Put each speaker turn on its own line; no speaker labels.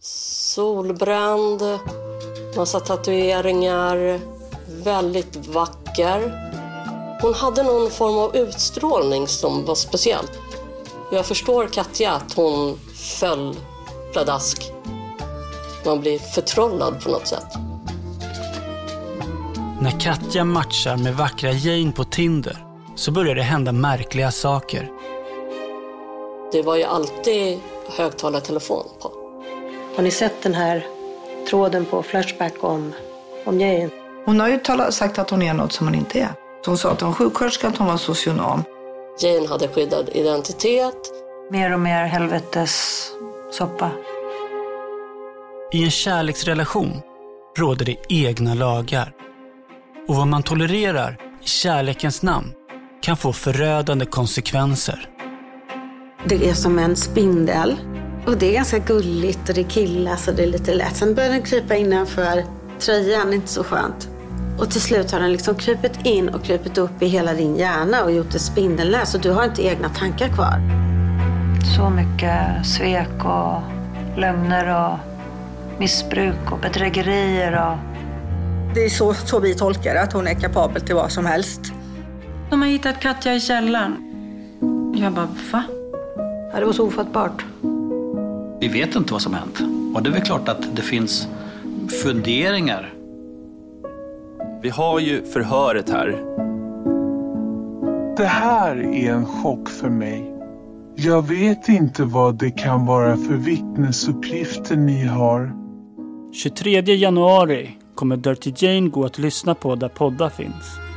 Solbränd, massa tatueringar, väldigt vacker. Hon hade någon form av utstrålning som var speciell. Jag förstår Katja att hon föll pladask. Man blir förtrollad på något sätt.
När Katja matchar med vackra Jane på Tinder så börjar det hända märkliga saker.
Det var ju alltid högtalartelefon på.
Har ni sett den här tråden på Flashback om, om Jane?
Hon har ju talat, sagt att hon är något som hon inte är. Hon sa att hon var sjuksköterska, att hon var socionom.
Jane hade skyddad identitet.
Mer och mer helvetes soppa.
I en kärleksrelation råder det egna lagar. Och vad man tolererar i kärlekens namn kan få förödande konsekvenser.
Det är som en spindel. Och det är ganska gulligt och det killas och det är lite lätt. Sen börjar den krypa innanför tröjan, inte så skönt. Och till slut har den liksom krypit in och krypit upp i hela din hjärna och gjort ett spindelnät så du har inte egna tankar kvar.
Så mycket svek och lögner och missbruk och bedrägerier och...
Det är så, så vi tolkar det, att hon är kapabel till vad som helst.
De har hittat Katja i källaren. Jag bara, va? Ja, det var så ofattbart.
Vi vet inte vad som hänt. Och det är väl klart att det finns funderingar.
Vi har ju förhöret här.
Det här är en chock för mig. Jag vet inte vad det kan vara för vittnesuppgifter ni har.
23 januari kommer Dirty Jane gå att lyssna på där poddar finns.